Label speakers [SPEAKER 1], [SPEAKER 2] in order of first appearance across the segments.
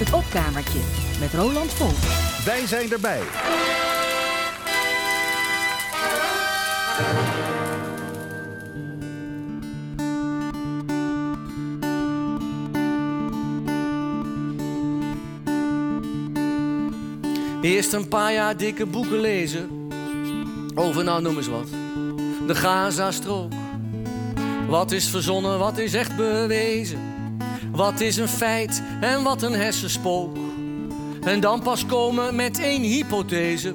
[SPEAKER 1] Het opkamertje met Roland Vol.
[SPEAKER 2] Wij zijn erbij.
[SPEAKER 3] Eerst een paar jaar dikke boeken lezen. Over nou noem eens wat. De Gaza-strook. Wat is verzonnen, wat is echt bewezen? Wat is een feit en wat een hersenspook? En dan pas komen met één hypothese.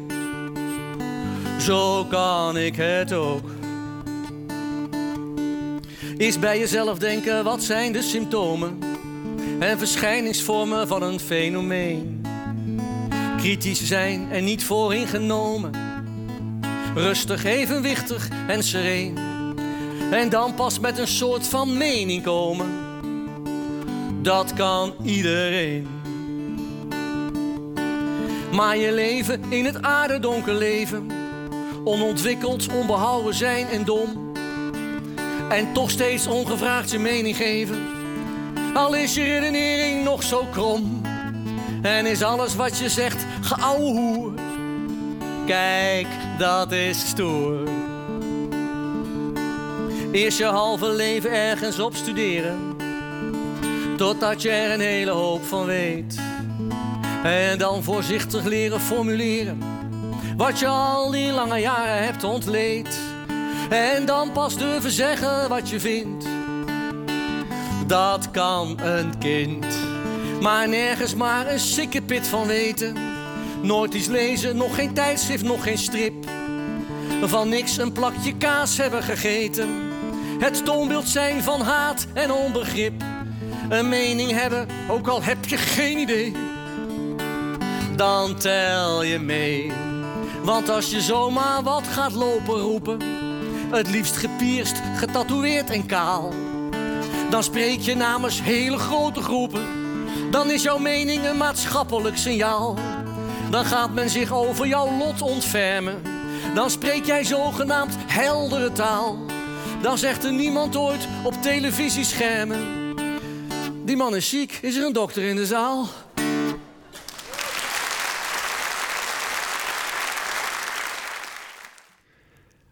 [SPEAKER 3] Zo kan ik het ook. Eerst bij jezelf denken, wat zijn de symptomen en verschijningsvormen van een fenomeen? Kritisch zijn en niet vooringenomen. Rustig, evenwichtig en sereen. En dan pas met een soort van mening komen. Dat kan iedereen. Maar je leven in het aardedonker leven. Onontwikkeld, onbehouden zijn en dom. En toch steeds ongevraagd je mening geven. Al is je redenering nog zo krom. En is alles wat je zegt geouwehoer. Kijk, dat is stoer. Eerst je halve leven ergens op studeren. Totdat je er een hele hoop van weet. En dan voorzichtig leren formuleren. Wat je al die lange jaren hebt ontleed. En dan pas durven zeggen wat je vindt. Dat kan een kind. Maar nergens maar een sikkepit van weten. Nooit iets lezen, nog geen tijdschrift, nog geen strip. Van niks een plakje kaas hebben gegeten. Het toonbeeld zijn van haat en onbegrip. Een mening hebben, ook al heb je geen idee. Dan tel je mee. Want als je zomaar wat gaat lopen roepen. Het liefst gepierst, getatoeëerd en kaal. Dan spreek je namens hele grote groepen. Dan is jouw mening een maatschappelijk signaal. Dan gaat men zich over jouw lot ontfermen. Dan spreek jij zogenaamd heldere taal. Dan zegt er niemand ooit op televisieschermen. Die man is ziek, is er een dokter in de zaal?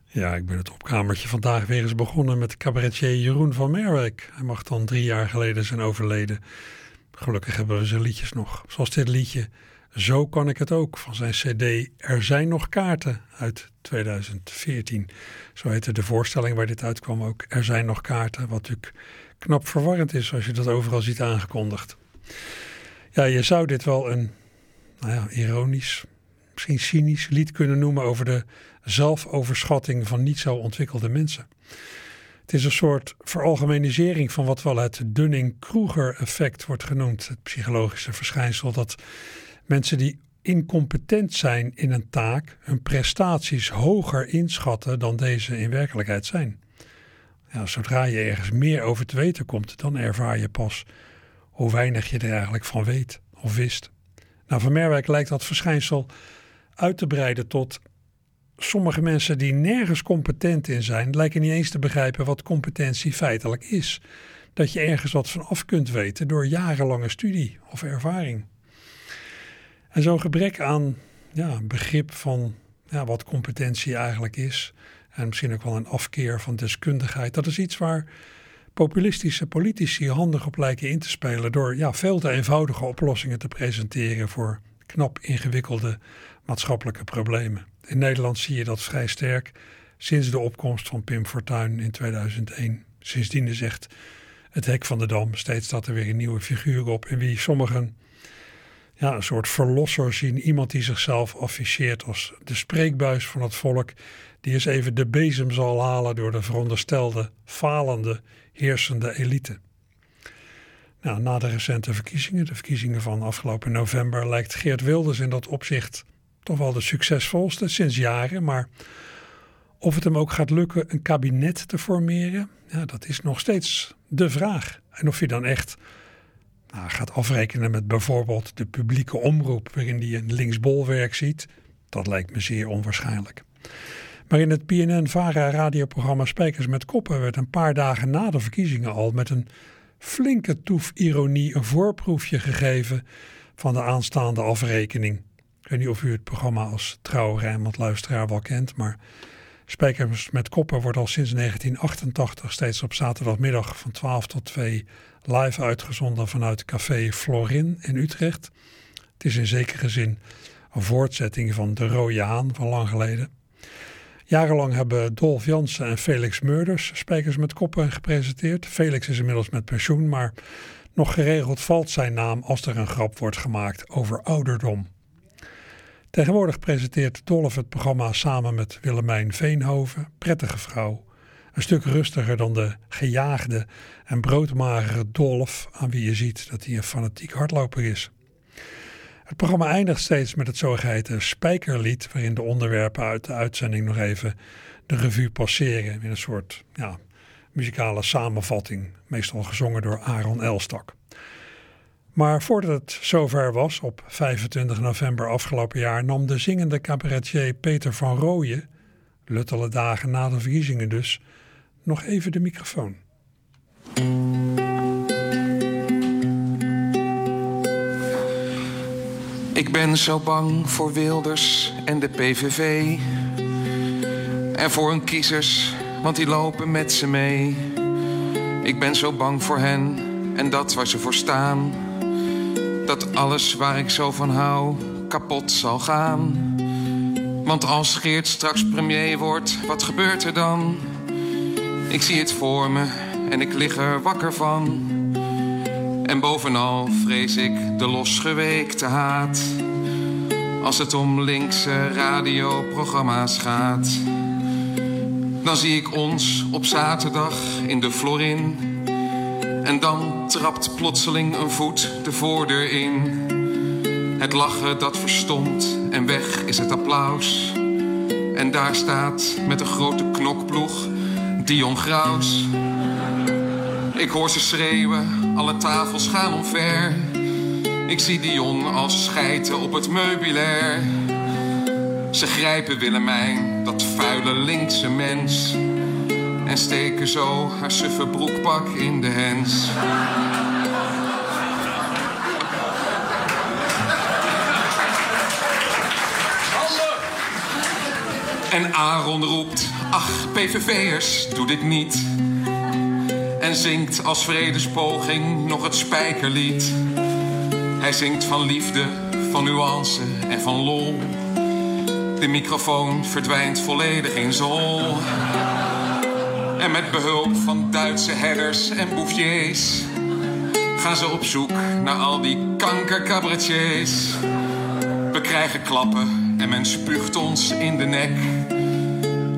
[SPEAKER 4] Ja, ik ben het opkamertje vandaag weer eens begonnen met cabaretier Jeroen van Merwijk. Hij mag dan drie jaar geleden zijn overleden. Gelukkig hebben we zijn liedjes nog. Zoals dit liedje Zo kan ik het ook van zijn cd Er zijn nog kaarten uit 2014. Zo heette de voorstelling waar dit uitkwam ook. Er zijn nog kaarten, wat natuurlijk knap verwarrend is als je dat overal ziet aangekondigd. Ja, je zou dit wel een nou ja, ironisch, misschien cynisch lied kunnen noemen over de zelfoverschatting van niet zo ontwikkelde mensen. Het is een soort veralgemenisering van wat wel het Dunning-Kruger-effect wordt genoemd. Het psychologische verschijnsel dat mensen die incompetent zijn in een taak hun prestaties hoger inschatten dan deze in werkelijkheid zijn. Ja, zodra je ergens meer over te weten komt, dan ervaar je pas hoe weinig je er eigenlijk van weet of wist. Nou, van Merwijk lijkt dat verschijnsel uit te breiden tot sommige mensen die nergens competent in zijn, lijken niet eens te begrijpen wat competentie feitelijk is. Dat je ergens wat van af kunt weten door jarenlange studie of ervaring. En zo'n gebrek aan ja, begrip van ja, wat competentie eigenlijk is, en misschien ook wel een afkeer van deskundigheid, dat is iets waar populistische politici handig op lijken in te spelen door ja, veel te eenvoudige oplossingen te presenteren voor knap ingewikkelde maatschappelijke problemen. In Nederland zie je dat vrij sterk sinds de opkomst van Pim Fortuyn in 2001. Sindsdien echt het hek van de dam. Steeds staat er weer een nieuwe figuur op in wie sommigen ja, een soort verlosser zien. Iemand die zichzelf afficheert als de spreekbuis van het volk. Die eens even de bezem zal halen door de veronderstelde, falende, heersende elite. Nou, na de recente verkiezingen, de verkiezingen van afgelopen november, lijkt Geert Wilders in dat opzicht toch wel de succesvolste sinds jaren. Maar of het hem ook gaat lukken een kabinet te formeren, ja, dat is nog steeds de vraag. En of je dan echt nou, gaat afrekenen met bijvoorbeeld de publieke omroep, waarin hij een linksbolwerk ziet, dat lijkt me zeer onwaarschijnlijk. Maar in het PNN-VARA radioprogramma Spijkers met Koppen werd een paar dagen na de verkiezingen al met een flinke toef ironie een voorproefje gegeven van de aanstaande afrekening. Ik weet niet of u het programma als trouwe Rijnmond luisteraar wel kent, maar Spijkers met Koppen wordt al sinds 1988 steeds op zaterdagmiddag van 12 tot 2 live uitgezonden vanuit Café Florin in Utrecht. Het is in zekere zin een voortzetting van De Rode Haan van lang geleden. Jarenlang hebben Dolf Jansen en Felix Meurders Spijkers met Koppen gepresenteerd. Felix is inmiddels met pensioen, maar nog geregeld valt zijn naam als er een grap wordt gemaakt over ouderdom. Tegenwoordig presenteert Dolf het programma samen met Willemijn Veenhoven, prettige vrouw. Een stuk rustiger dan de gejaagde en broodmagere Dolf, aan wie je ziet dat hij een fanatiek hardloper is. Het programma eindigt steeds met het zogeheten spijkerlied, waarin de onderwerpen uit de uitzending nog even de revue passeren in een soort ja, muzikale samenvatting, meestal gezongen door Aaron Elstak. Maar voordat het zover was, op 25 november afgelopen jaar, nam de zingende cabaretier Peter van Rooyen, luttele dagen na de verkiezingen dus, nog even de microfoon.
[SPEAKER 2] Ik ben zo bang voor Wilders en de PVV. En voor hun kiezers, want die lopen met ze mee. Ik ben zo bang voor hen en dat waar ze voor staan. Dat alles waar ik zo van hou kapot zal gaan. Want als Geert straks premier wordt, wat gebeurt er dan? Ik zie het voor me en ik lig er wakker van. En bovenal vrees ik de losgeweekte haat. Als het om linkse radioprogramma's gaat. Dan zie ik ons op zaterdag in de Florin. En dan trapt plotseling een voet de voordeur in. Het lachen dat verstomt en weg is het applaus. En daar staat met een grote knokploeg Dion Graus. Ik hoor ze schreeuwen, alle tafels gaan omver. Ik zie Dion als schijten op het meubilair. Ze grijpen Willemijn, dat vuile linkse mens. En steken zo haar suffe broekpak in de hens. En Aaron roept, ach PVV'ers, doe dit niet. En zingt als vredespoging nog het spijkerlied. Hij zingt van liefde, van nuance en van lol. De microfoon verdwijnt volledig in zol. En met behulp van Duitse herders en bouffiers gaan ze op zoek naar al die kankercabaretiers. We krijgen klappen en men spuugt ons in de nek.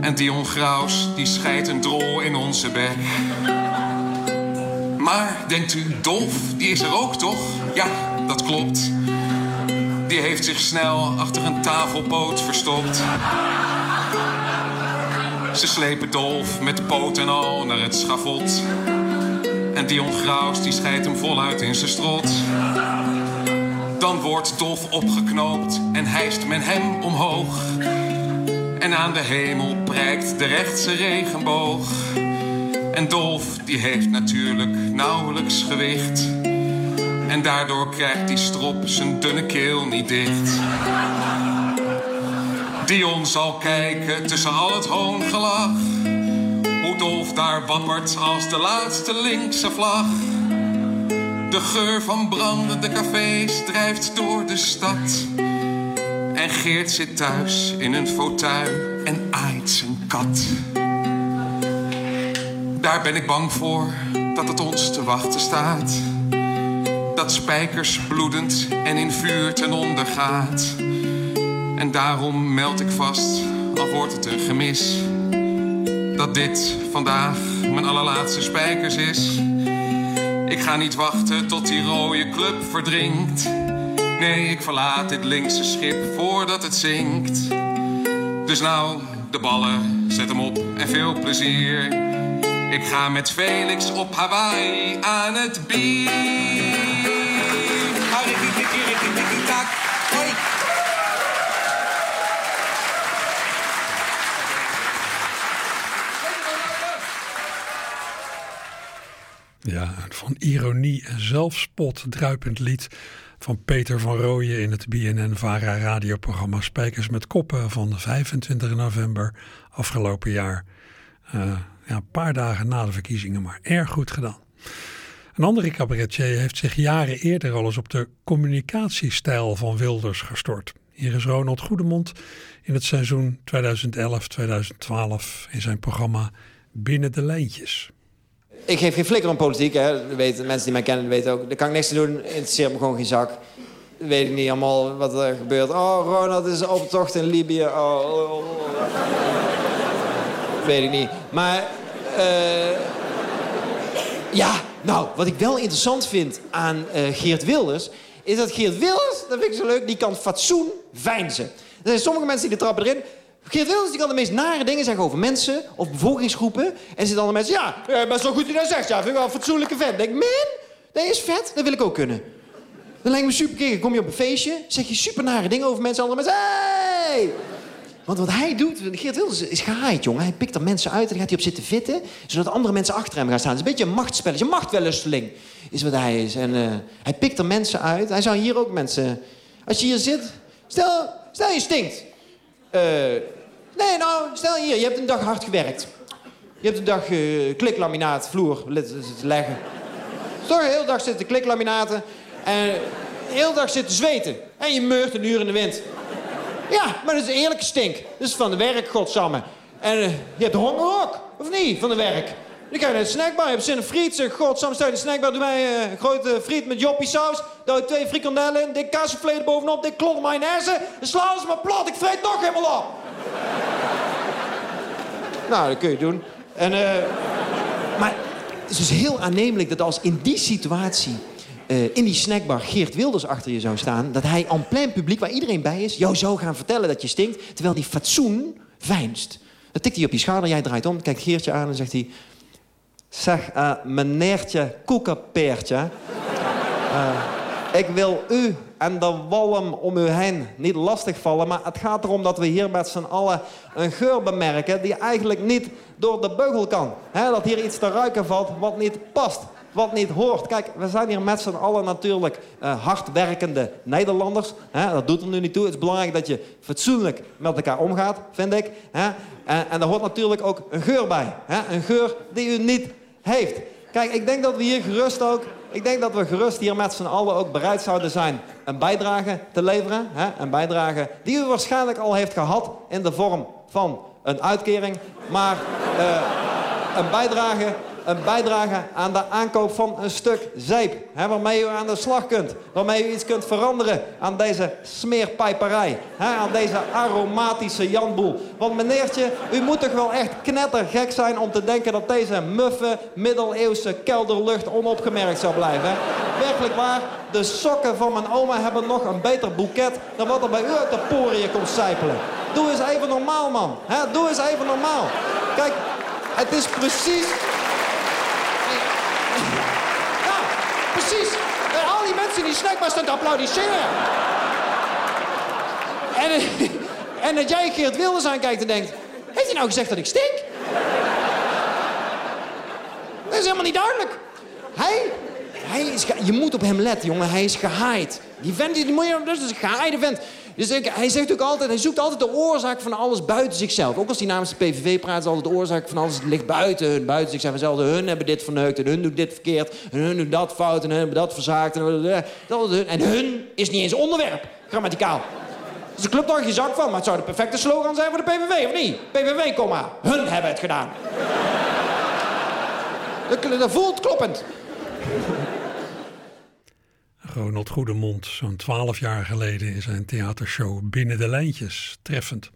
[SPEAKER 2] En Dion Graus, die scheidt een drol in onze bek. Maar denkt u, Dolf, die is er ook toch? Ja, dat klopt. Die heeft zich snel achter een tafelpoot verstopt. Ze slepen Dolf met poot en al naar het schavot. En Dion Graus die scheidt hem voluit in zijn strot. Dan wordt Dolf opgeknoopt en hijst men hem omhoog. En aan de hemel prijkt de rechtse regenboog. En Dolf die heeft natuurlijk nauwelijks gewicht. En daardoor krijgt die strop zijn dunne keel niet dicht. Dion zal kijken tussen al het hoongelach. Hoe Dolf daar wappert als de laatste linkse vlag. De geur van brandende cafés drijft door de stad. En Geert zit thuis in een fauteuil en aait zijn kat. Daar ben ik bang voor dat het ons te wachten staat. Dat spijkers bloedend en in vuur ten onder gaat. En daarom meld ik vast, al wordt het een gemis, dat dit vandaag mijn allerlaatste spijkers is. Ik ga niet wachten tot die rode club verdrinkt. Nee, ik verlaat dit linkse schip voordat het zinkt. Dus nou, de ballen, zet hem op en veel plezier. Ik ga met Felix op Hawaii aan het bier.
[SPEAKER 4] Ja, van ironie en zelfspot druipend lied van Peter van Rooyen in het BNN-VARA radioprogramma Spijkers met Koppen van 25 november afgelopen jaar. Uh, ja, een paar dagen na de verkiezingen, maar erg goed gedaan. Een andere cabaretier heeft zich jaren eerder al eens op de communicatiestijl van Wilders gestort. Hier is Ronald Goedemond in het seizoen 2011-2012 in zijn programma Binnen de Lijntjes.
[SPEAKER 5] Ik geef geen flikker om politiek. Hè. weten, mensen die mij kennen weten ook. Daar kan ik niks te doen. Interesseert me gewoon geen zak. Weet ik niet allemaal wat er gebeurt. Oh, Ronald is op tocht in Libië. Oh, oh, oh. Weet ik niet. Maar... Uh, ja, nou, wat ik wel interessant vind aan uh, Geert Wilders... is dat Geert Wilders, dat vind ik zo leuk... die kan fatsoen veinzen. Er zijn sommige mensen die de trappen erin... Geert Wilders die kan de meest nare dingen zeggen over mensen of bevolkingsgroepen. En zitten andere mensen, ja, uh, best wel goed die dat zegt. Ja, vind ik wel een fatsoenlijke vet. denk man, dat is vet, dat wil ik ook kunnen. Dan lijkt me super kom je op een feestje, zeg je super nare dingen over mensen. Andere mensen, hey! Want wat hij doet, Geert Wilders is gehaaid, jongen. Hij pikt er mensen uit en gaat hij op zitten vitten... zodat andere mensen achter hem gaan staan. Het is een beetje een machtsspelletje, een machtwellusteling is wat hij is. En uh, hij pikt er mensen uit. Hij zou hier ook mensen... Als je hier zit, stel, stel je stinkt. Uh, nee, nou, stel hier, je hebt een dag hard gewerkt. Je hebt een dag uh, kliklaminaat, vloer leggen. Toch een hele dag zitten kliklaminaten. En de hele dag zitten zweten. En je meurt een uur in de wind. Ja, maar dat is een eerlijke stink. Dat is van de werk, godsamme. En uh, je hebt honger ook, of niet, van de werk. Dan ga je de snackbar, je hebt zin in friet. Zeg, godsamme, sta je de snackbar, doe mij uh, een grote friet met joppie saus. Daar twee frikandellen in, dik kaasvlees bovenop, dik klot mayonaise. Dan slaan ze maar plat, ik vreet toch helemaal op. nou, dat kun je doen. En, uh, maar het is dus heel aannemelijk dat als in die situatie uh, in die snackbar Geert Wilders achter je zou staan... dat hij aan plein publiek, waar iedereen bij is... jou zou gaan vertellen dat je stinkt... terwijl die fatsoen veinst. Dan tikt hij op je schouder, jij draait om, kijkt Geertje aan en zegt hij... Zeg, uh, meneertje koekenpeertje... Ik wil u en de walm om u heen niet lastigvallen... maar het gaat erom dat we hier met z'n allen een geur bemerken... die eigenlijk niet door de beugel kan. Dat hier iets te ruiken valt wat niet past wat niet hoort. Kijk, we zijn hier met z'n allen natuurlijk uh, hardwerkende Nederlanders. Dat doet er nu niet toe. Het is belangrijk dat je fatsoenlijk met elkaar omgaat, vind ik. En, en daar hoort natuurlijk ook een geur bij. Een geur die u niet heeft. Kijk, ik denk dat we hier gerust ook... Ik denk dat we gerust hier met z'n allen ook bereid zouden zijn... een bijdrage te leveren. Hè? Een bijdrage die u waarschijnlijk al heeft gehad... in de vorm van een uitkering. Maar uh, een bijdrage een bijdrage aan de aankoop van een stuk zeep. Hè, waarmee u aan de slag kunt. Waarmee u iets kunt veranderen aan deze smeerpijperij. Hè, aan deze aromatische janboel. Want meneertje, u moet toch wel echt knettergek zijn om te denken dat deze muffe, middeleeuwse kelderlucht onopgemerkt zou blijven. Hè? Werkelijk waar, de sokken van mijn oma hebben nog een beter boeket dan wat er bij u uit de poriën komt sijpelen. Doe eens even normaal, man. Hè? Doe eens even normaal. Kijk, het is precies precies. En al die mensen die snackbar staan te applaudisseren. En, en dat jij Geert Wilders aankijkt en denkt... Heeft hij nou gezegd dat ik stink? Dat is helemaal niet duidelijk. Hij, hij is... Je moet op hem letten, jongen. Hij is gehaaid. Die vent, die je... Dat is een gehaaide vent. Dus hij zegt ook altijd, hij zoekt altijd de oorzaak van alles buiten zichzelf. Ook als hij namens de PVV praat, is altijd de oorzaak van alles ligt buiten hun, buiten zichzelf. Zelfs hun hebben dit verneukt en hun doen dit verkeerd en hun doen dat fout en hun hebben dat verzaakt. En, en hun is niet eens onderwerp, grammaticaal. Dus de club daar je zak van, maar het zou de perfecte slogan zijn voor de PVV, of niet? PVV, komma, hun hebben het gedaan. dat, dat voelt kloppend.
[SPEAKER 4] Ronald Goedemond, zo'n twaalf jaar geleden in zijn theatershow Binnen de Lijntjes. Treffend.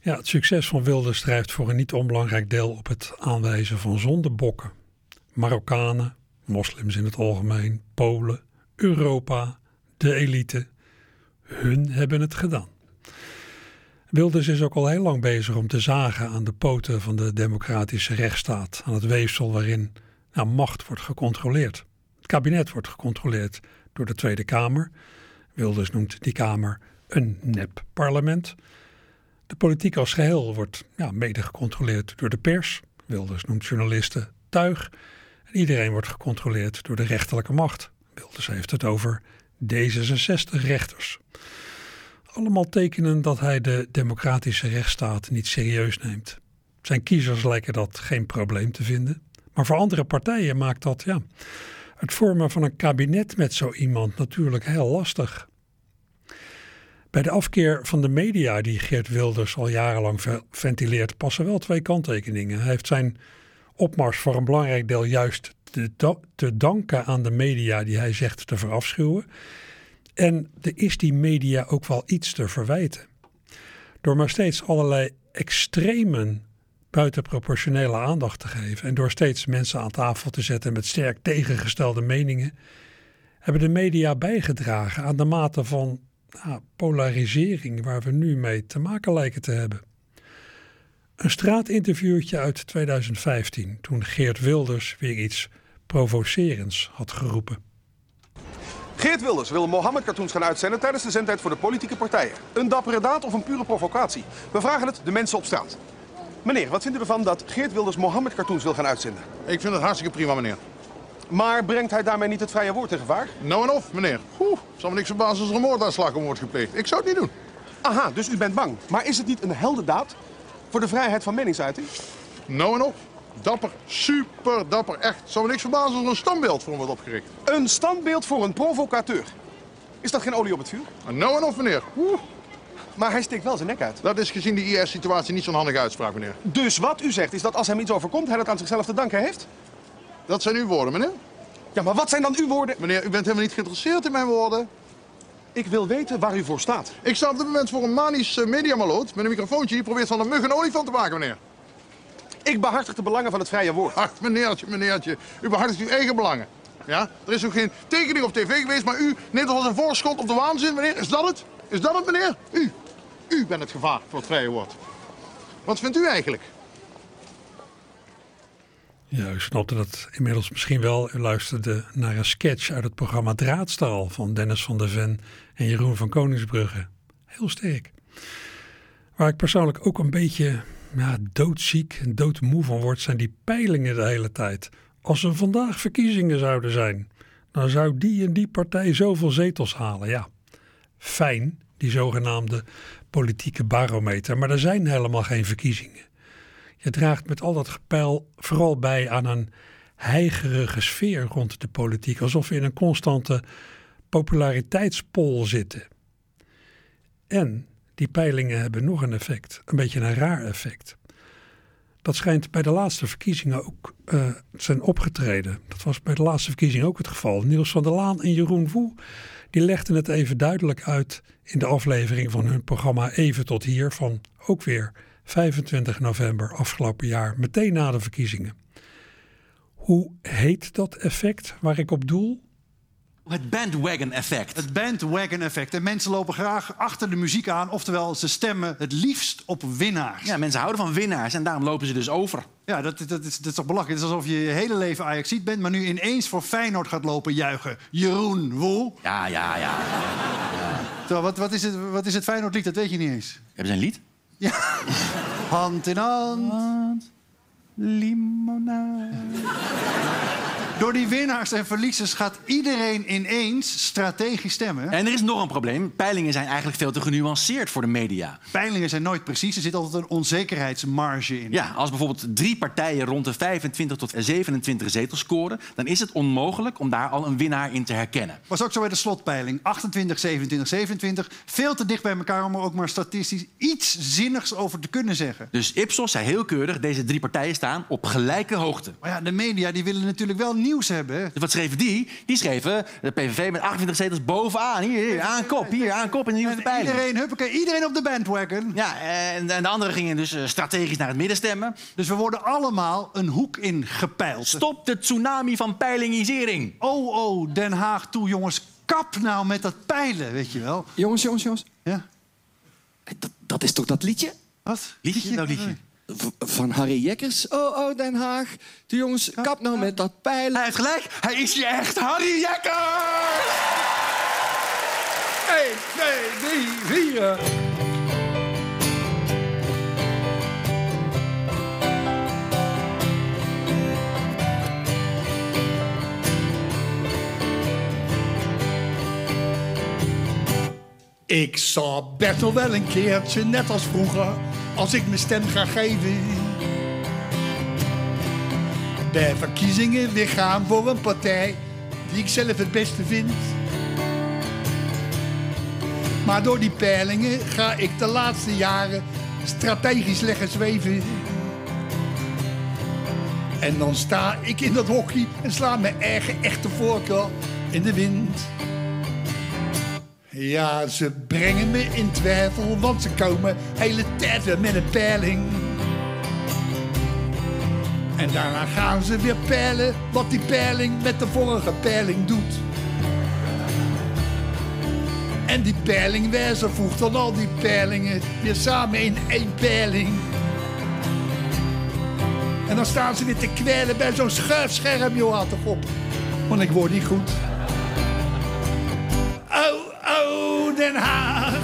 [SPEAKER 4] Ja, het succes van Wilders drijft voor een niet onbelangrijk deel op het aanwijzen van zondebokken. Marokkanen, moslims in het algemeen, Polen, Europa, de elite. Hun hebben het gedaan. Wilders is ook al heel lang bezig om te zagen aan de poten van de democratische rechtsstaat, aan het weefsel waarin macht wordt gecontroleerd kabinet wordt gecontroleerd door de Tweede Kamer. Wilders noemt die Kamer een nep-parlement. De politiek als geheel wordt ja, mede gecontroleerd door de pers. Wilders noemt journalisten tuig. En iedereen wordt gecontroleerd door de rechterlijke macht. Wilders heeft het over D66-rechters. Allemaal tekenen dat hij de democratische rechtsstaat niet serieus neemt. Zijn kiezers lijken dat geen probleem te vinden. Maar voor andere partijen maakt dat ja, het vormen van een kabinet met zo iemand natuurlijk heel lastig. Bij de afkeer van de media die Geert Wilders al jarenlang ventileert, passen wel twee kanttekeningen. Hij heeft zijn opmars voor een belangrijk deel juist te, te danken aan de media die hij zegt te verafschuwen. En er is die media ook wel iets te verwijten. Door maar steeds allerlei extremen buitenproportionele aandacht te geven en door steeds mensen aan tafel te zetten met sterk tegengestelde meningen, hebben de media bijgedragen aan de mate van nou, polarisering waar we nu mee te maken lijken te hebben. Een straatinterviewtje uit 2015, toen Geert Wilders weer iets provocerends had geroepen.
[SPEAKER 6] Geert Wilders wil Mohammed-cartoons gaan uitzenden tijdens de zendtijd voor de politieke partijen. Een dappere daad of een pure provocatie? We vragen het de mensen op straat. Meneer, wat vindt u ervan dat Geert Wilders Mohammed-cartoons wil gaan uitzenden?
[SPEAKER 7] Ik vind het hartstikke prima, meneer.
[SPEAKER 6] Maar brengt hij daarmee niet het vrije woord in gevaar?
[SPEAKER 7] Nou en of, meneer. Oeh, zal me niks verbazen als er een moordaanslag om wordt gepleegd. Ik zou het niet doen.
[SPEAKER 6] Aha, dus u bent bang. Maar is het niet een heldendaad voor de vrijheid van meningsuiting?
[SPEAKER 7] Nou en of. Dapper, super dapper. Echt, zou me niks verbazen als er een standbeeld voor hem wordt opgericht.
[SPEAKER 6] Een standbeeld voor een provocateur. Is dat geen olie op het vuur?
[SPEAKER 7] Nou en of, meneer. Oeh.
[SPEAKER 6] Maar hij steekt wel zijn nek uit.
[SPEAKER 7] Dat is gezien de IS-situatie niet zo'n handige uitspraak, meneer.
[SPEAKER 6] Dus wat u zegt is dat als hem iets overkomt, hij dat aan zichzelf te danken heeft?
[SPEAKER 7] Dat zijn uw woorden, meneer.
[SPEAKER 6] Ja, maar wat zijn dan uw woorden?
[SPEAKER 7] Meneer, u bent helemaal niet geïnteresseerd in mijn woorden.
[SPEAKER 6] Ik wil weten waar u voor staat.
[SPEAKER 7] Ik sta op dit moment voor een manisch uh, mediamaloot met een microfoontje. Die probeert van een mug een olifant te maken, meneer.
[SPEAKER 6] Ik behartig de belangen van het vrije woord.
[SPEAKER 7] Ach, meneertje, meneertje. U behartigt uw eigen belangen. Ja? Er is ook geen tekening op tv geweest, maar u neemt als een voorschot op de waanzin, meneer. Is dat het? Is dat het, meneer? U. U bent het gevaar voor het vrije woord. Wat vindt u eigenlijk?
[SPEAKER 4] Ja, u snapte dat inmiddels misschien wel. U luisterde naar een sketch uit het programma Draadstaal van Dennis van der Ven en Jeroen van Koningsbrugge. Heel sterk. Waar ik persoonlijk ook een beetje ja, doodziek en doodmoe van word, zijn die peilingen de hele tijd. Als er vandaag verkiezingen zouden zijn, dan zou die en die partij zoveel zetels halen. Ja, fijn, die zogenaamde politieke barometer, maar er zijn helemaal geen verkiezingen. Je draagt met al dat gepeil vooral bij aan een heigerige sfeer rond de politiek, alsof we in een constante populariteitspol zitten. En die peilingen hebben nog een effect, een beetje een raar effect. Dat schijnt bij de laatste verkiezingen ook uh, zijn opgetreden. Dat was bij de laatste verkiezingen ook het geval. Niels van der Laan en Jeroen Woe die legden het even duidelijk uit in de aflevering van hun programma Even tot hier van ook weer 25 november afgelopen jaar, meteen na de verkiezingen. Hoe heet dat effect waar ik op doel?
[SPEAKER 8] Het bandwagon effect.
[SPEAKER 9] Het bandwagon effect. En mensen lopen graag achter de muziek aan. Oftewel, ze stemmen het liefst op winnaars.
[SPEAKER 8] Ja, mensen houden van winnaars en daarom lopen ze dus over.
[SPEAKER 9] Ja, dat, dat, is, dat is toch belachelijk. Het is alsof je je hele leven Ajaxiet bent... maar nu ineens voor Feyenoord gaat lopen juichen. Jeroen Woel.
[SPEAKER 8] Ja, ja, ja.
[SPEAKER 9] ja. wat, wat, is het, wat is het Feyenoordlied? Dat weet je niet eens.
[SPEAKER 8] Hebben ze een lied?
[SPEAKER 9] Ja. Hand in hand. Limonade. Door die winnaars en verliezers gaat iedereen ineens strategisch stemmen.
[SPEAKER 8] En er is nog een probleem. Peilingen zijn eigenlijk veel te genuanceerd voor de media.
[SPEAKER 9] Peilingen zijn nooit precies. Er zit altijd een onzekerheidsmarge in.
[SPEAKER 8] Ja, als bijvoorbeeld drie partijen rond de 25 tot 27 zetels scoren... dan is het onmogelijk om daar al een winnaar in te herkennen.
[SPEAKER 9] Was ook zo bij de slotpeiling. 28, 27, 27. Veel te dicht bij elkaar om er ook maar statistisch iets zinnigs over te kunnen zeggen.
[SPEAKER 8] Dus Ipsos zei heel keurig... deze drie partijen staan op gelijke hoogte.
[SPEAKER 9] Maar ja, de media die willen natuurlijk wel nieuws hebben.
[SPEAKER 8] Wat schreven die? Die schreven de PVV met 28 zetels bovenaan. Hier, hier aan kop, hier aan kop in de nieuwste peiling.
[SPEAKER 9] Iedereen, huppakee, iedereen op de bandwagon.
[SPEAKER 8] Ja, en, en de anderen gingen dus eh, strategisch naar het midden stemmen.
[SPEAKER 9] Dus we worden allemaal een hoek in gepeild.
[SPEAKER 8] Stop de tsunami van peilingisering.
[SPEAKER 9] Oh, oh, Den Haag toe, jongens. Kap nou met dat peilen, weet je wel.
[SPEAKER 5] Jongens, jongens, jongens.
[SPEAKER 9] Ja?
[SPEAKER 5] Dat, dat is toch dat liedje?
[SPEAKER 9] Wat?
[SPEAKER 8] Liedje? Nou, liedje
[SPEAKER 5] van Harry Jekkers. Oh, oh, Den Haag. De jongens, kap nou met dat pijlen.
[SPEAKER 8] Hij heeft gelijk. Hij is je echt Harry Jekkers!
[SPEAKER 9] 1, 2, 3, 4.
[SPEAKER 10] Ik zal best nog wel een keertje, net als vroeger, als ik mijn stem ga geven. Bij verkiezingen weer gaan voor een partij die ik zelf het beste vind. Maar door die peilingen ga ik de laatste jaren strategisch leggen zweven. En dan sta ik in dat hockey en sla mijn eigen echte voorkeur in de wind. Ja, ze brengen me in twijfel, want ze komen hele tijd weer met een peiling. En daarna gaan ze weer peilen wat die peiling met de vorige peiling doet. En die peilingwijzer voegt dan al die peilingen weer samen in één peiling. En dan staan ze weer te kwellen bij zo'n schuifscherm, joh, toch op. Want ik word niet goed. Den Haag,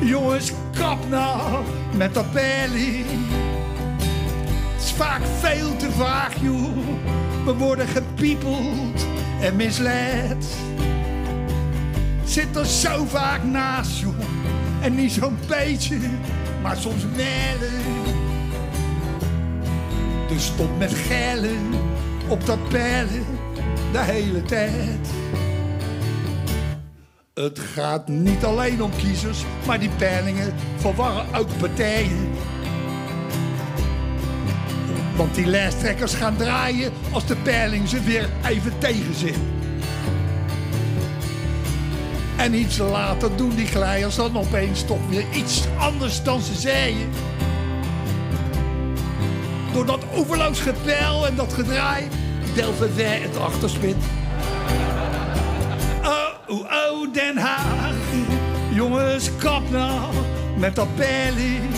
[SPEAKER 10] jongens, kap nou met dat peiling. Het is vaak veel te vaag, joh. We worden gepiepeld en misleid. Zit er zo vaak naast, joh. En niet zo'n beetje, maar soms mellen. Dus stop met gellen op dat peilen de hele tijd. Het gaat niet alleen om kiezers, maar die peilingen verwarren ook partijen. Want die lijsttrekkers gaan draaien als de peiling ze weer even tegen zit. En iets later doen die glijers dan opeens toch weer iets anders dan ze zeiden. Door dat overloos gepeil en dat gedraai delven wij het achterspit. Den Haag. Jongens, kap nou met dat peiling.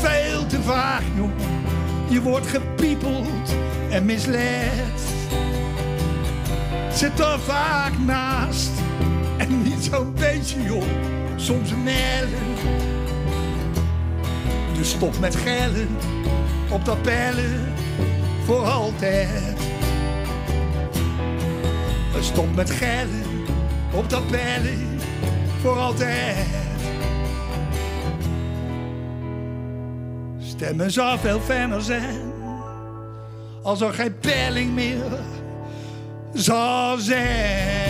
[SPEAKER 10] Veel te vaag, joh. Je wordt gepiepeld en misleid. Zit er vaak naast. En niet zo'n beetje, joh. Soms mellen. Dus stop met gellen op dat peilen voor altijd. Stop met gellen op dat peilen voor altijd. Stemmen zou veel fijner zijn als er geen peiling meer zou zijn.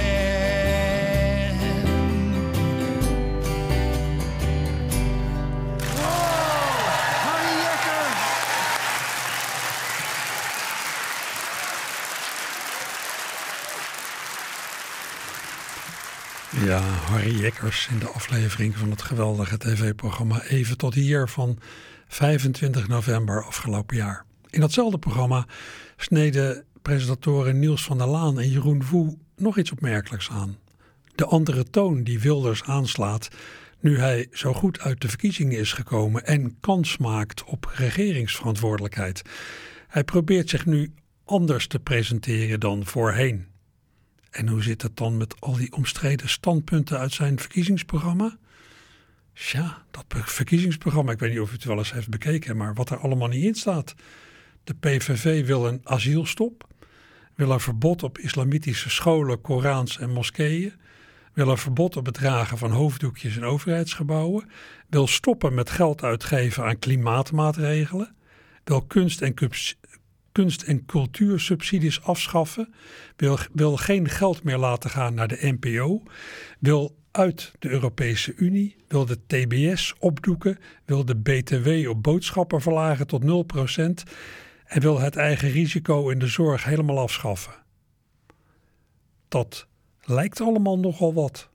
[SPEAKER 4] Harry Jekkers in de aflevering van het geweldige tv-programma Even tot hier van 25 november afgelopen jaar. In datzelfde programma sneden presentatoren Niels van der Laan en Jeroen Woe nog iets opmerkelijks aan. De andere toon die Wilders aanslaat nu hij zo goed uit de verkiezingen is gekomen en kans maakt op regeringsverantwoordelijkheid. Hij probeert zich nu anders te presenteren dan voorheen. En hoe zit het dan met al die omstreden standpunten uit zijn verkiezingsprogramma? Tja, dat verkiezingsprogramma, ik weet niet of u het wel eens heeft bekeken, maar wat er allemaal niet in staat. De PVV wil een asielstop, wil een verbod op islamitische scholen, Korans en moskeeën, wil een verbod op het dragen van hoofddoekjes in overheidsgebouwen, wil stoppen met geld uitgeven aan klimaatmaatregelen, wil kunst en, kunst- en cultuursubsidies afschaffen, wil, wil geen geld meer laten gaan naar de NPO, wil uit de Europese Unie, wil de TBS opdoeken, wil de BTW op boodschappen verlagen tot 0% en wil het eigen risico in de zorg helemaal afschaffen. Dat lijkt allemaal nogal wat.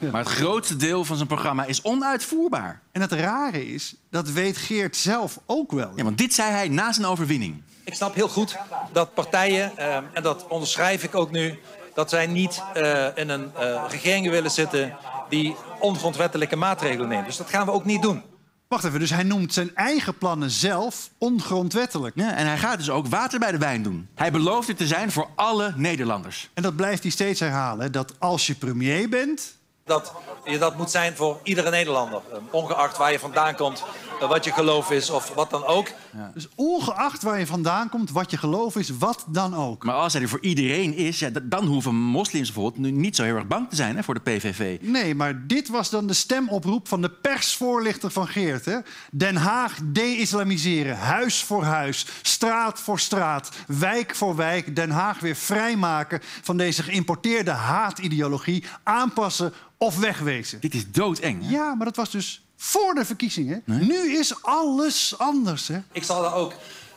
[SPEAKER 8] Maar het grootste deel van zijn programma is onuitvoerbaar.
[SPEAKER 9] En het rare is, dat weet Geert zelf ook wel.
[SPEAKER 8] Ja, want dit zei hij na zijn overwinning.
[SPEAKER 11] Ik snap heel goed dat partijen, eh, en dat onderschrijf ik ook nu, dat zij niet eh, in een uh, regering willen zitten die ongrondwettelijke maatregelen neemt. Dus dat gaan we ook niet doen.
[SPEAKER 9] Wacht even, dus hij noemt zijn eigen plannen zelf ongrondwettelijk.
[SPEAKER 8] Ja, en hij gaat dus ook water bij de wijn doen. Hij belooft het te zijn voor alle Nederlanders.
[SPEAKER 9] En dat blijft hij steeds herhalen, dat als je premier bent...
[SPEAKER 11] Dat je dat moet zijn voor iedere Nederlander. Ongeacht waar je vandaan komt, eh, wat je geloof is of wat dan ook.
[SPEAKER 9] Dus ongeacht waar je vandaan komt, wat je geloof is, wat dan ook.
[SPEAKER 8] Maar als hij er voor iedereen is, ja, dan hoeven moslims bijvoorbeeld nu niet zo heel erg bang te zijn hè, voor de PVV.
[SPEAKER 9] Nee, maar dit was dan de stemoproep van de persvoorlichter van Geert. Hè? Den Haag de-islamiseren, huis voor huis, straat voor straat, wijk voor wijk. Den Haag weer vrijmaken van deze geïmporteerde haatideologie, aanpassen of wegwezen.
[SPEAKER 8] Dit is doodeng. Hè?
[SPEAKER 9] Ja, maar dat was dus voor de verkiezingen. Nu is alles anders. Hè?
[SPEAKER 11] Ik zal daar ook,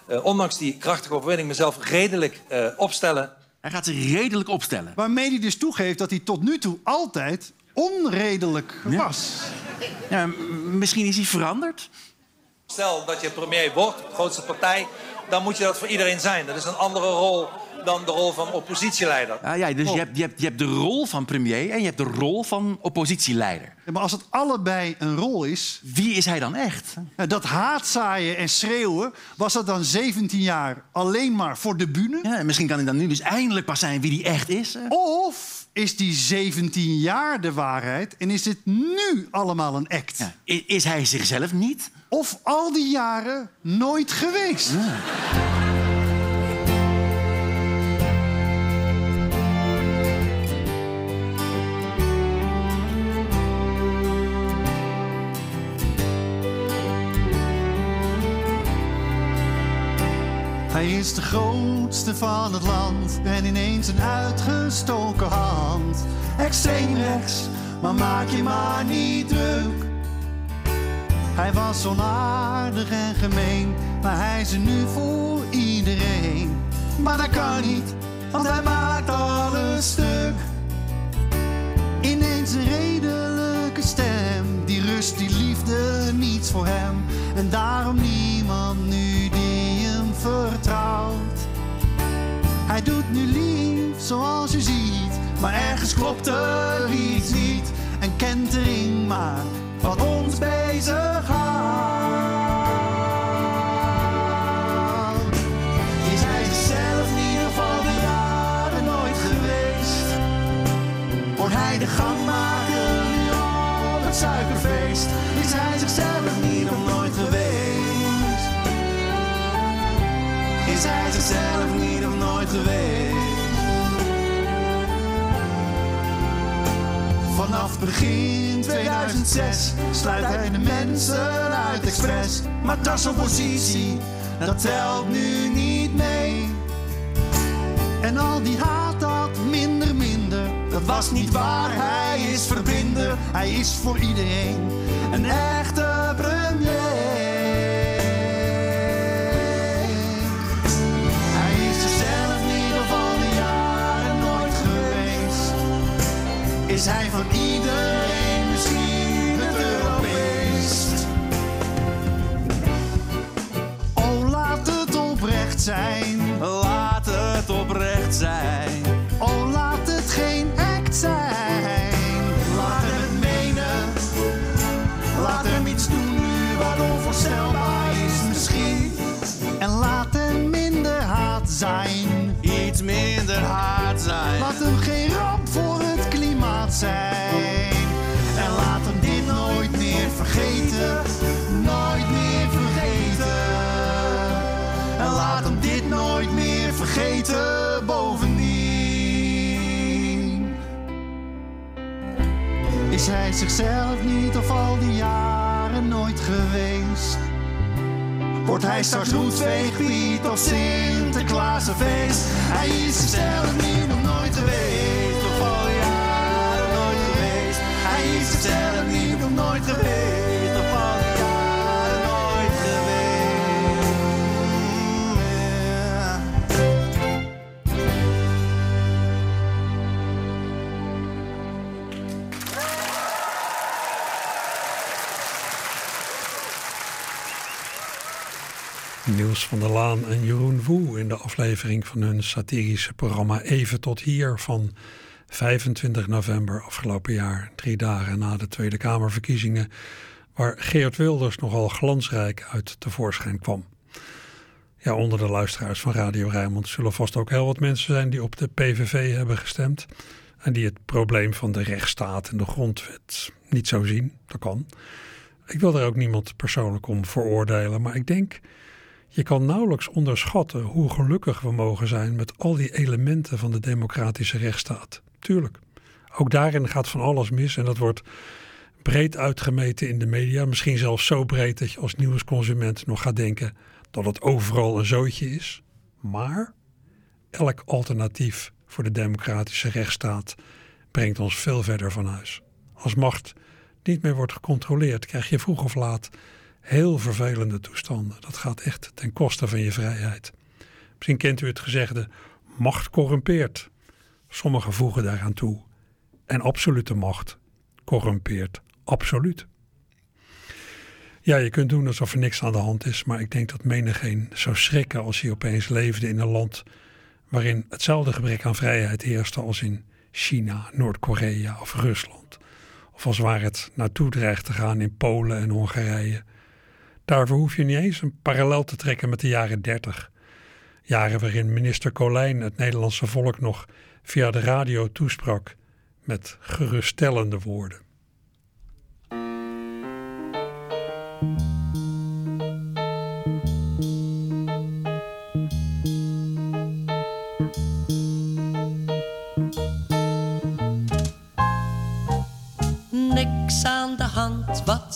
[SPEAKER 11] eh, ondanks die krachtige overwinning, mezelf redelijk eh, opstellen.
[SPEAKER 8] Hij gaat zich redelijk opstellen.
[SPEAKER 9] Waarmee hij dus toegeeft dat hij tot nu toe altijd onredelijk was.
[SPEAKER 8] Ja, misschien is hij veranderd.
[SPEAKER 11] Stel dat je premier wordt, grootste partij, dan moet je dat voor iedereen zijn. Dat is een andere rol dan de rol van oppositieleider.
[SPEAKER 8] Ah, ja, dus
[SPEAKER 11] Oh.
[SPEAKER 8] je, hebt, je, hebt, je hebt de rol van premier en je hebt de rol van oppositieleider.
[SPEAKER 9] Ja, maar als het allebei een rol is...
[SPEAKER 8] Wie is hij dan echt?
[SPEAKER 9] Dat haatzaaien en schreeuwen, was dat dan 17 jaar alleen maar voor de bühne?
[SPEAKER 8] Ja, misschien kan hij dan nu dus eindelijk pas zijn wie hij echt is.
[SPEAKER 9] Of is die 17 jaar de waarheid en is het nu allemaal een act?
[SPEAKER 8] Ja, is hij zichzelf niet?
[SPEAKER 9] Of al die jaren nooit geweest? Hij is de grootste van het land en ineens een uitgestoken hand. Extreem rechts, maar maak je maar niet druk. Hij was onaardig en gemeen, maar hij is er nu voor iedereen. Maar dat kan niet, want hij maakt alles stuk. Ineens een redelijke stem, die rust, die liefde, niets voor hem. En daarom niemand nu die Hij doet nu lief, zoals je ziet, maar ergens klopt er iets niet. Een kentering maar wat ons bezighoudt. Is hij zichzelf in ieder geval de jaren nooit geweest? Wordt hij de gangmaker Vanaf begin 2006 sluit hij de mensen uit expres. Maar dat is oppositie, dat telt nu niet mee. En al die haat dat minder, minder. Dat was niet waar, hij is verbinder. Hij is voor iedereen een echte Is hij van iedereen misschien het Europeest? Oh, laat het oprecht zijn. Hij zichzelf niet of al die jaren nooit geweest? Wordt hij straks roetveegpiet of Sinterklaasfeest? Hij is zichzelf niet of nooit geweest. Of al die jaren nooit geweest. Hij is zichzelf niet of nooit geweest.
[SPEAKER 4] Van der Laan en Jeroen Woe in de aflevering van hun satirische programma Even tot hier van 25 november afgelopen jaar, drie dagen na de Tweede Kamerverkiezingen, waar Geert Wilders nogal glansrijk uit tevoorschijn kwam. Ja, onder de luisteraars van Radio Rijnmond zullen vast ook heel wat mensen zijn die op de PVV hebben gestemd en die het probleem van de rechtsstaat en de grondwet niet zo zien. Dat kan. Ik wil er ook niemand persoonlijk om veroordelen, maar ik denk je kan nauwelijks onderschatten hoe gelukkig we mogen zijn met al die elementen van de democratische rechtsstaat. Tuurlijk. Ook daarin gaat van alles mis en dat wordt breed uitgemeten in de media. Misschien zelfs zo breed dat je als nieuwsconsument nog gaat denken dat het overal een zootje is. Maar elk alternatief voor de democratische rechtsstaat brengt ons veel verder van huis. Als macht niet meer wordt gecontroleerd, krijg je vroeg of laat heel vervelende toestanden. Dat gaat echt ten koste van je vrijheid. Misschien kent u het gezegde: macht corrumpeert. Sommigen voegen daaraan toe. En absolute macht corrumpeert absoluut. Ja, je kunt doen alsof er niks aan de hand is, maar ik denk dat menigeen zou schrikken als hij opeens leefde in een land waarin hetzelfde gebrek aan vrijheid heerste als in China, Noord-Korea of Rusland. Of als waar het naartoe dreigt te gaan in Polen en Hongarije. Daarvoor hoef je niet eens een parallel te trekken met de jaren 30. Jaren waarin minister Colijn het Nederlandse volk nog via de radio toesprak met geruststellende woorden.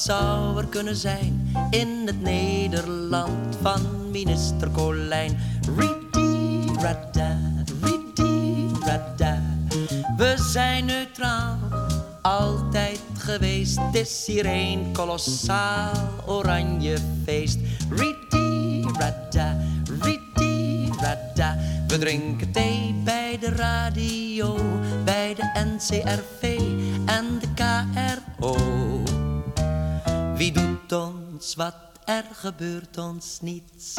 [SPEAKER 12] Zou er kunnen zijn in het Nederland van minister Colijn? Ridi, rada, ridi, rada. We zijn neutraal, altijd geweest. Het is hier een kolossaal oranje feest. Ridi, rada, ridi. We drinken thee bij de radio, bij de NCRV wat? Er gebeurt ons niets.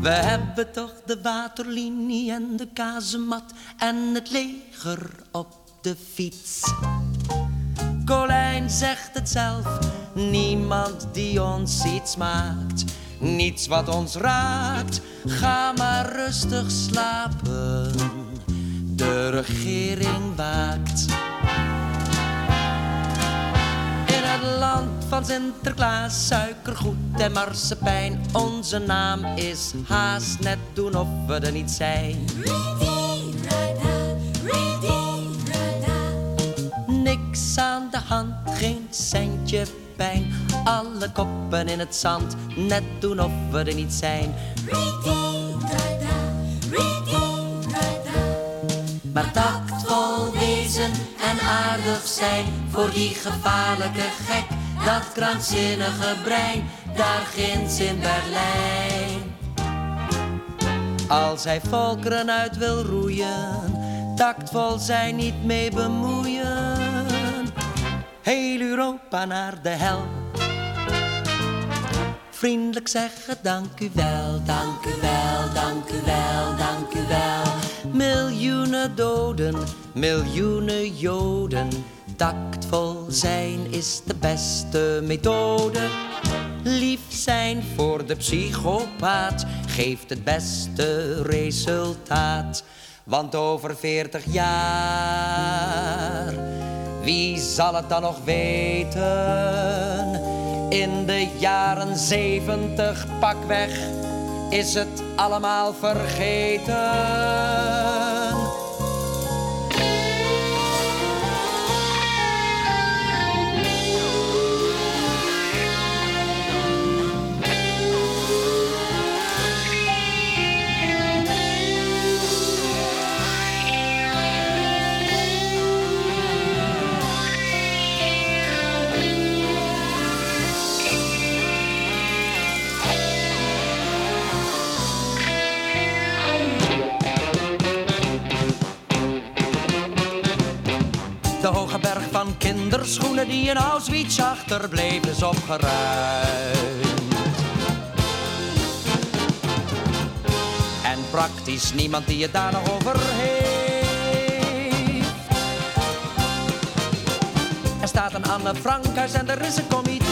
[SPEAKER 12] We hebben toch de waterlinie en de kazemat en het leger op de fiets. Colijn zegt het zelf, niemand die ons iets maakt. Niets wat ons raakt, ga maar rustig slapen. De regering waakt. Land van Sinterklaas, suikergoed en marsepein. Onze naam is haast net doen of we er niet zijn. Niks aan de hand, geen centje pijn. Alle koppen in het zand, net doen of we er niet zijn. Maar tactvol wezen en aardig zijn voor die gevaarlijke gek. Dat krankzinnige brein, daar ginds in Berlijn. Als hij volkeren uit wil roeien, tactvol zijn niet mee bemoeien. Heel Europa naar de hel. Vriendelijk zeggen dank u wel, dank u wel, dank u wel, dank u wel. Miljoenen doden, miljoenen joden. Tactvol zijn is de beste methode. Lief zijn voor de psychopaat geeft het beste resultaat. Want over veertig jaar, wie zal het dan nog weten? In de jaren zeventig pakweg is het allemaal vergeten. Van kinderschoenen die in Auschwitz achterbleven is opgeruimd. En praktisch niemand die het daar nog over heeft. Er staat een Anne Frankhuis en er is een comité.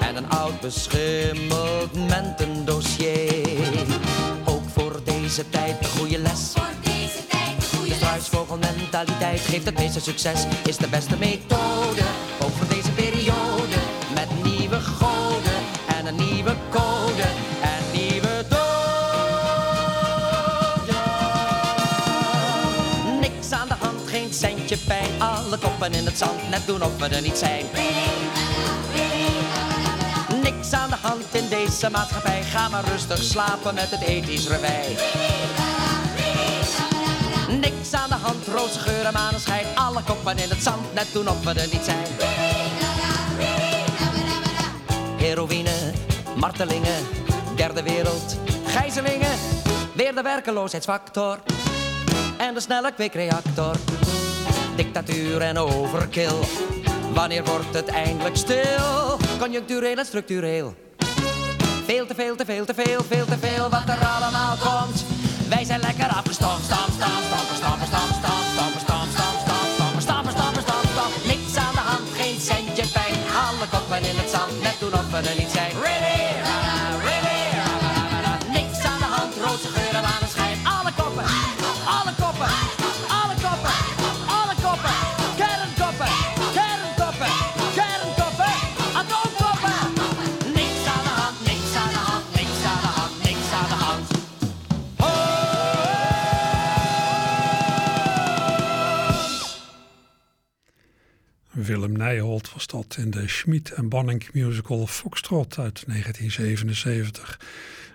[SPEAKER 12] En een oud beschimmeld mentendossier. Ook voor deze tijd een goede les. Vogelmentaliteit geeft het meeste succes, is de beste methode. Ook voor deze periode, met nieuwe goden en een nieuwe code en nieuwe. Niks aan de hand, geen centje pijn, alle koppen in het zand, net doen of we er niet zijn. Niks aan de hand in deze maatschappij, ga maar rustig slapen met het ethisch revij. Niks aan de hand, roze geur en maneschijn. Alle koppen in het zand, net doen of we er niet zijn. Heroïne, martelingen, derde wereld, gijzelingen. Weer de werkeloosheidsfactor en de snelle kwikreactor. Dictatuur en overkill, wanneer wordt het eindelijk stil? Conjunctureel en structureel. Veel te veel, te veel, te veel, veel te veel wat er allemaal komt. Wij zijn lekker afgestompt, stamp, stamp, net doen of we er niet zijn. Ready,
[SPEAKER 4] Nijholt was dat in de Schmid en Banning musical Foxtrot uit 1977.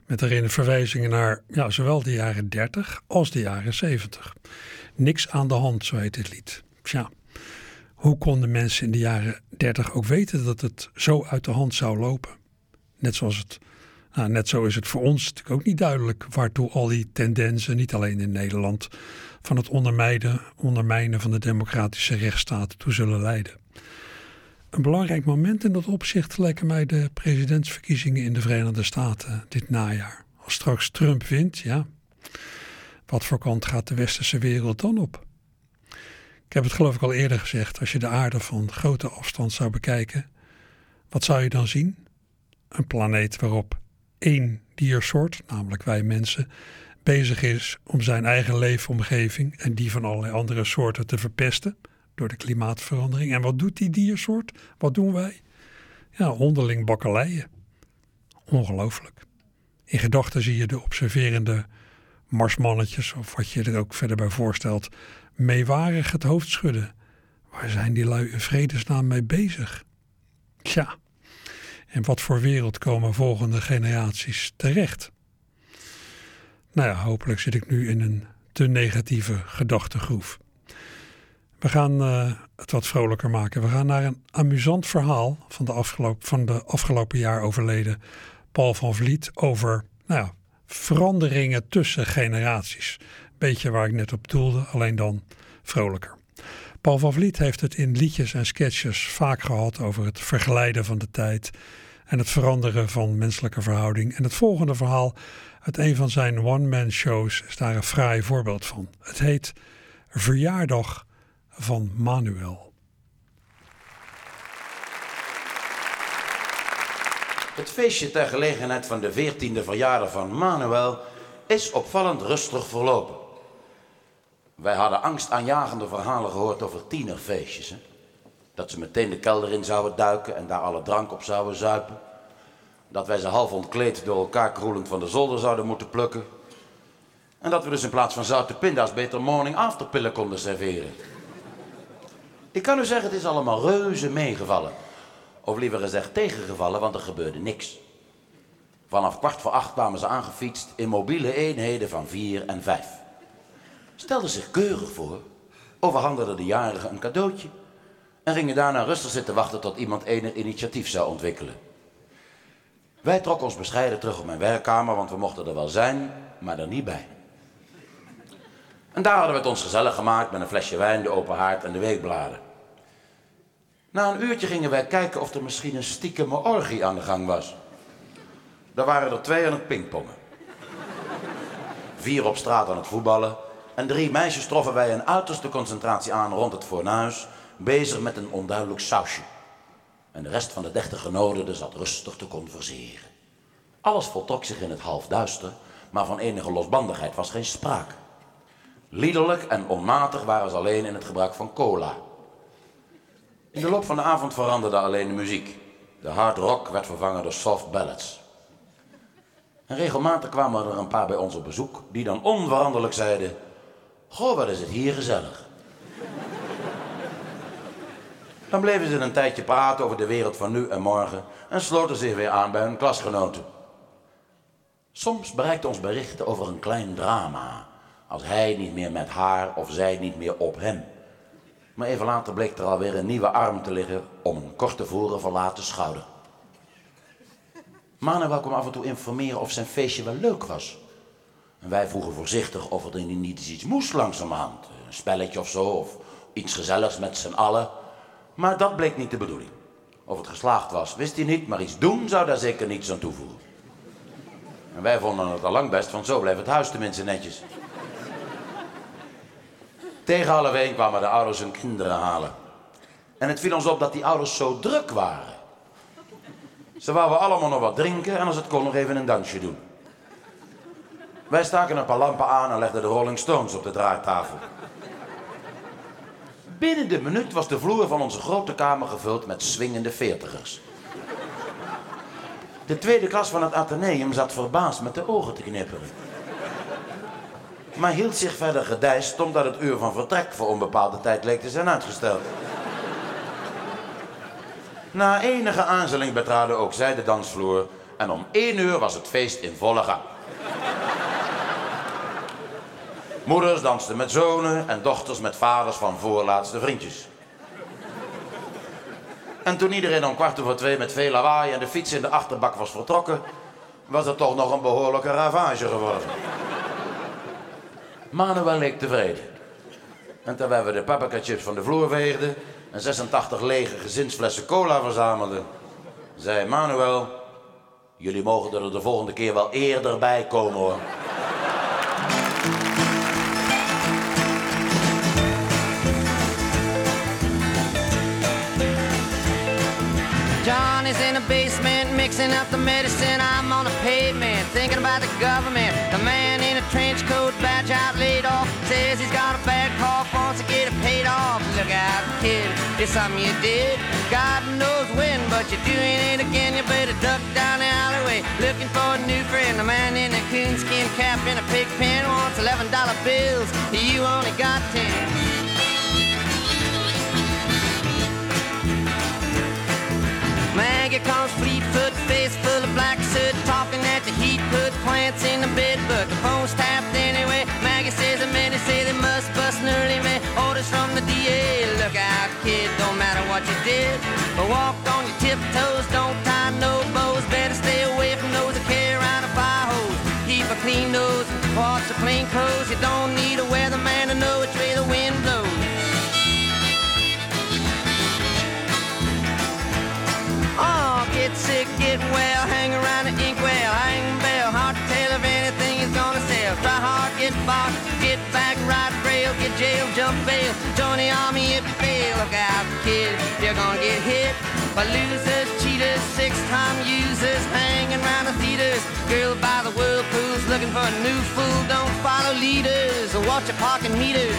[SPEAKER 4] Met daarin verwijzingen naar ja, zowel de jaren 30 als de jaren 70. Niks aan de hand, zo heet dit lied. Tja, hoe konden mensen in de jaren 30 ook weten dat het zo uit de hand zou lopen? Net zoals het, nou, net zo is het voor ons natuurlijk ook niet duidelijk waartoe al die tendensen, niet alleen in Nederland, van het ondermijnen, ondermijnen van de democratische rechtsstaat toe zullen leiden. Een belangrijk moment in dat opzicht lijken mij de presidentsverkiezingen in de Verenigde Staten dit najaar. Als straks Trump wint, ja, wat voor kant gaat de westerse wereld dan op? Ik heb het geloof ik al eerder gezegd, als je de aarde van grote afstand zou bekijken, wat zou je dan zien? Een planeet waarop één diersoort, namelijk wij mensen, bezig is om zijn eigen leefomgeving en die van allerlei andere soorten te verpesten door de klimaatverandering. En wat doet die diersoort? Wat doen wij? Ja, onderling bakkeleien. Ongelooflijk. In gedachten zie je de observerende marsmannetjes, of wat je er ook verder bij voorstelt, meewarig het hoofd schudden. Waar zijn die lui in vredesnaam mee bezig? Tja, en wat voor wereld komen volgende generaties terecht? Nou ja, hopelijk zit ik nu in een te negatieve gedachtegroef. We gaan eh, het wat vrolijker maken. We gaan naar een amusant verhaal van de afgelopen, van de afgelopen jaar overleden Paul van Vliet over nou ja, veranderingen tussen generaties. Beetje waar ik net op doelde, alleen dan vrolijker. Paul van Vliet heeft het in liedjes en sketches vaak gehad over het verglijden van de tijd en het veranderen van menselijke verhouding. En het volgende verhaal uit een van zijn one-man shows is daar een fraai voorbeeld van. Het heet Verjaardag van Manuel.
[SPEAKER 13] Het feestje ter gelegenheid van de 14e verjaardag van Manuel is opvallend rustig verlopen. Wij hadden angstaanjagende verhalen gehoord over tienerfeestjes. Dat ze meteen de kelder in zouden duiken en daar alle drank op zouden zuipen. Dat wij ze half ontkleed door elkaar kroelend van de zolder zouden moeten plukken. En dat we dus in plaats van zoute pinda's beter morning afterpillen konden serveren. Ik kan u zeggen, het is allemaal reuze meegevallen. Of liever gezegd tegengevallen, want er gebeurde niks. Vanaf kwart voor acht kwamen ze aangefietst in mobiele eenheden van vier en vijf. Stelden zich keurig voor, overhandigden de jarigen een cadeautje en gingen daarna rustig zitten wachten tot iemand enig initiatief zou ontwikkelen. Wij trokken ons bescheiden terug op mijn werkkamer, want we mochten er wel zijn, maar er niet bij. En daar hadden we het ons gezellig gemaakt met een flesje wijn, de open haard en de weekbladen. Na een uurtje gingen wij kijken of er misschien een stiekeme orgie aan de gang was. Daar waren er twee aan het pingpongen. Vier op straat aan het voetballen. En drie meisjes troffen wij een uiterste concentratie aan rond het fornuis, bezig met een onduidelijk sausje. En de rest van de dertig genodigden zat rustig te converseren. Alles voltrok zich in het halfduister, maar van enige losbandigheid was geen sprake. Liederlijk en onmatig waren ze alleen in het gebruik van cola. In de loop van de avond veranderde alleen de muziek. De hard rock werd vervangen door soft ballads. En regelmatig kwamen er een paar bij ons op bezoek, die dan onveranderlijk zeiden: Goh, wat is het hier gezellig. Dan bleven ze een tijdje praten over de wereld van nu en morgen en sloten zich weer aan bij hun klasgenoten. Soms bereikte ons berichten over een klein drama, als hij niet meer met haar of zij niet meer op hem. Maar even later bleek er alweer een nieuwe arm te liggen om een kort tevoren verlaten schouder. Manuel kwam af en toe informeren of zijn feestje wel leuk was. En wij vroegen voorzichtig of er niet iets moest langzamerhand. Een spelletje of zo, of iets gezelligs met z'n allen. Maar dat bleek niet de bedoeling. Of het geslaagd was, wist hij niet, maar iets doen zou daar zeker niets aan toevoegen. En wij vonden het al lang best, want zo bleef het huis tenminste netjes. Tegen half één kwamen de ouders hun kinderen halen. En het viel ons op dat die ouders zo druk waren. Ze wouden allemaal nog wat drinken en als het kon nog even een dansje doen. Wij staken een paar lampen aan en legden de Rolling Stones op de draaitafel. Binnen de minuut was de vloer van onze grote kamer gevuld met swingende veertigers. De tweede klas van het Atheneum zat verbaasd met de ogen te knipperen. Maar hield zich verder gedijst omdat het uur van vertrek voor onbepaalde tijd leek te zijn uitgesteld. Na enige aanzeling betraden ook zij de dansvloer en om één uur was het feest in volle gang. Moeders dansten met zonen en dochters met vaders van voorlaatste vriendjes. En toen iedereen om kwart over twee met veel lawaai en de fiets in de achterbak was vertrokken, was het toch nog een behoorlijke ravage geworden. Manuel leek tevreden. En terwijl we de paprika van de vloer veegden en 86 lege gezinsflessen cola verzamelden, zei Manuel: Jullie mogen er de volgende keer wel eerder bij komen hoor.
[SPEAKER 14] Johnny's in the basement mixing up the medicine. I'm on the pavement thinking about the government. The man in a trench coat, badge out, laid off, says he's got a bad cough, wants to get it paid off. Look out, kid, it's something you did. God knows when, but you're doing it again. You better duck down the alleyway looking for a new friend. The man in a coonskin cap and a pig pen wants eleven dollar bills. You only got ten. Maggie comes Fleetfoot, face full of black soot, talking at the heat, put plants in the bed, but the phone's tapped anyway. Maggie says the men say they must bust an early man. Orders from the DA. Look out, kid, don't matter what you did. But walk on your tiptoes, don't tie no bows. You're gonna get hit by losers, cheaters, six-time users, hanging around the theaters. Girl by the whirlpools, looking for a new fool. Don't follow leaders or watch your parking meters.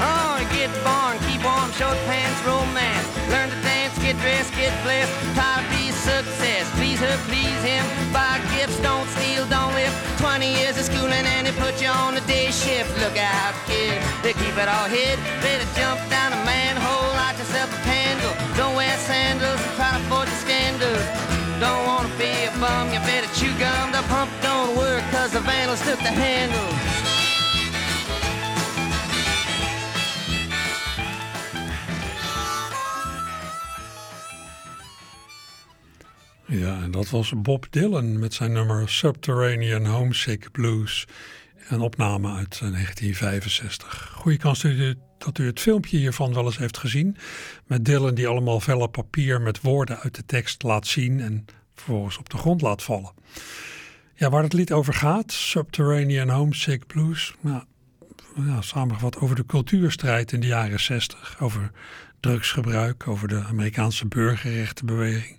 [SPEAKER 14] Oh, get born, keep warm, short pants, romance. Learn to dance, get dressed, get blessed. They put you on a day shift. Look out, kid, they keep it all hid. Better jump down a manhole, light yourself a candle. Don't wear sandals, try to avoid the scandals. Don't wanna be a bum, you better chew gum. The pump don't work, cause the vandals took the handle.
[SPEAKER 4] Ja, en dat was Bob Dylan met zijn nummer Subterranean Homesick Blues. Een opname uit 1965. Goeie kans dat u, dat u het filmpje hiervan wel eens heeft gezien. Met Dylan die allemaal velle papier met woorden uit de tekst laat zien en vervolgens op de grond laat vallen. Ja, waar het lied over gaat, Subterranean Homesick Blues. Nou, samengevat over de cultuurstrijd in de jaren 60. Over drugsgebruik, over de Amerikaanse burgerrechtenbeweging.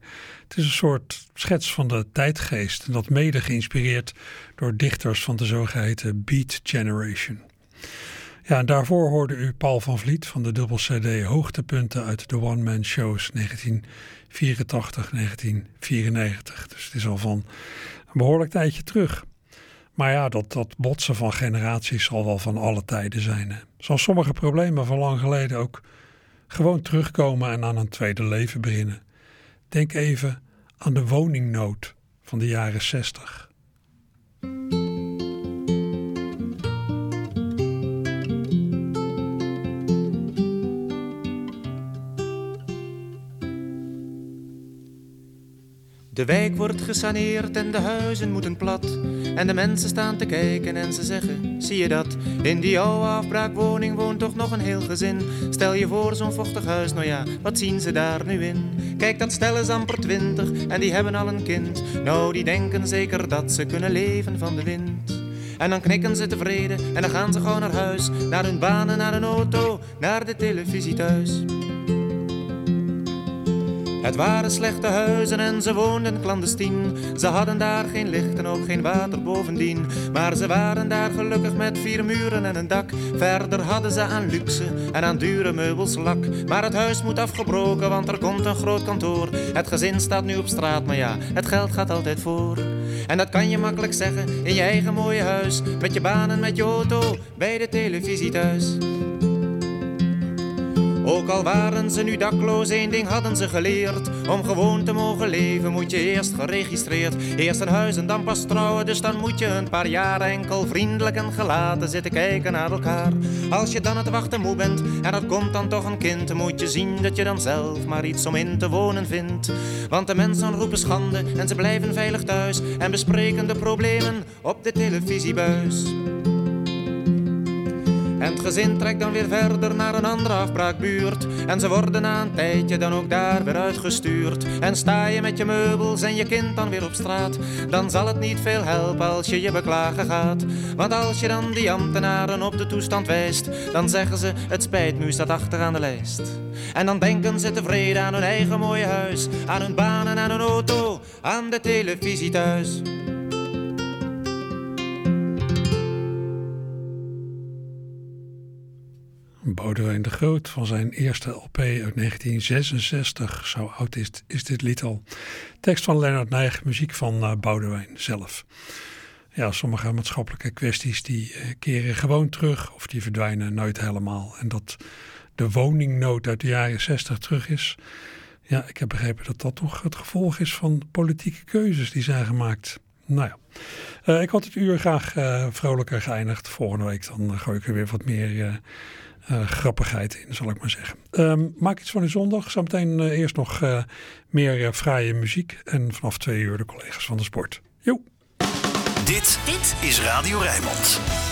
[SPEAKER 4] Het is een soort schets van de tijdgeest en dat mede geïnspireerd door dichters van de zogeheten Beat Generation. Ja, en daarvoor hoorde u Paul van Vliet van de dubbel CD Hoogtepunten uit de One Man Shows 1984-1994. Dus het is al van een behoorlijk tijdje terug. Maar ja, dat, dat botsen van generaties zal wel van alle tijden zijn. Hè. Zoals sommige problemen van lang geleden ook gewoon terugkomen en aan een tweede leven beginnen. Denk even aan de woningnood van de jaren 60.
[SPEAKER 15] De wijk wordt gesaneerd en de huizen moeten plat. En de mensen staan te kijken en ze zeggen, zie je dat? In die oude afbraakwoning woont toch nog een heel gezin. Stel je voor zo'n vochtig huis, nou ja, wat zien ze daar nu in? Kijk, dat stel is amper twintig en die hebben al een kind. Nou, die denken zeker dat ze kunnen leven van de wind. En dan knikken ze tevreden en dan gaan ze gewoon naar huis. Naar hun banen, naar een auto, naar de televisie thuis. Het waren slechte huizen en ze woonden clandestien. Ze hadden daar geen licht en ook geen water bovendien. Maar ze waren daar gelukkig met vier muren en een dak. Verder hadden ze aan luxe en aan dure meubels lak. Maar het huis moet afgebroken, want er komt een groot kantoor. Het gezin staat nu op straat, maar ja, het geld gaat altijd voor. En dat kan je makkelijk zeggen in je eigen mooie huis. Met je baan en met je auto, bij de televisie thuis. Ook al waren ze nu dakloos, één ding hadden ze geleerd. Om gewoon te mogen leven moet je eerst geregistreerd. Eerst een huis en dan pas trouwen, dus dan moet je een paar jaar enkel vriendelijk en gelaten zitten kijken naar elkaar. Als je dan het wachten moe bent en er komt dan toch een kind, moet je zien dat je dan zelf maar iets om in te wonen vindt. Want de mensen roepen schande en ze blijven veilig thuis en bespreken de problemen op de televisiebuis. En het gezin trekt dan weer verder naar een andere afbraakbuurt. En ze worden na een tijdje dan ook daar weer uitgestuurd. En sta je met je meubels en je kind dan weer op straat. Dan zal het niet veel helpen als je je beklagen gaat. Want als je dan die ambtenaren op de toestand wijst. Dan zeggen ze het spijt me, staat achteraan de lijst. En dan denken ze tevreden aan hun eigen mooie huis. Aan hun baan en aan hun auto, aan de televisie thuis.
[SPEAKER 4] Boudewijn de Groot van zijn eerste LP uit 1966. Zo oud is, is dit lied al. Tekst van Leonard Nijg, muziek van uh, Boudewijn zelf. Ja, sommige maatschappelijke kwesties die uh, keren gewoon terug of die verdwijnen nooit helemaal. En dat de woningnood uit de jaren 60 terug is. Ja, ik heb begrepen dat dat toch het gevolg is van politieke keuzes die zijn gemaakt. Nou ja, uh, ik had het uur graag vrolijker geëindigd. Volgende week dan gooi ik er weer wat meer uh, grappigheid in, zal ik maar zeggen. Um, maak iets van uw zondag. Zometeen uh, eerst nog uh, meer fraaie muziek. En vanaf twee uur de collega's van de sport. Jo.
[SPEAKER 16] Dit, Dit is Radio Rijnmond.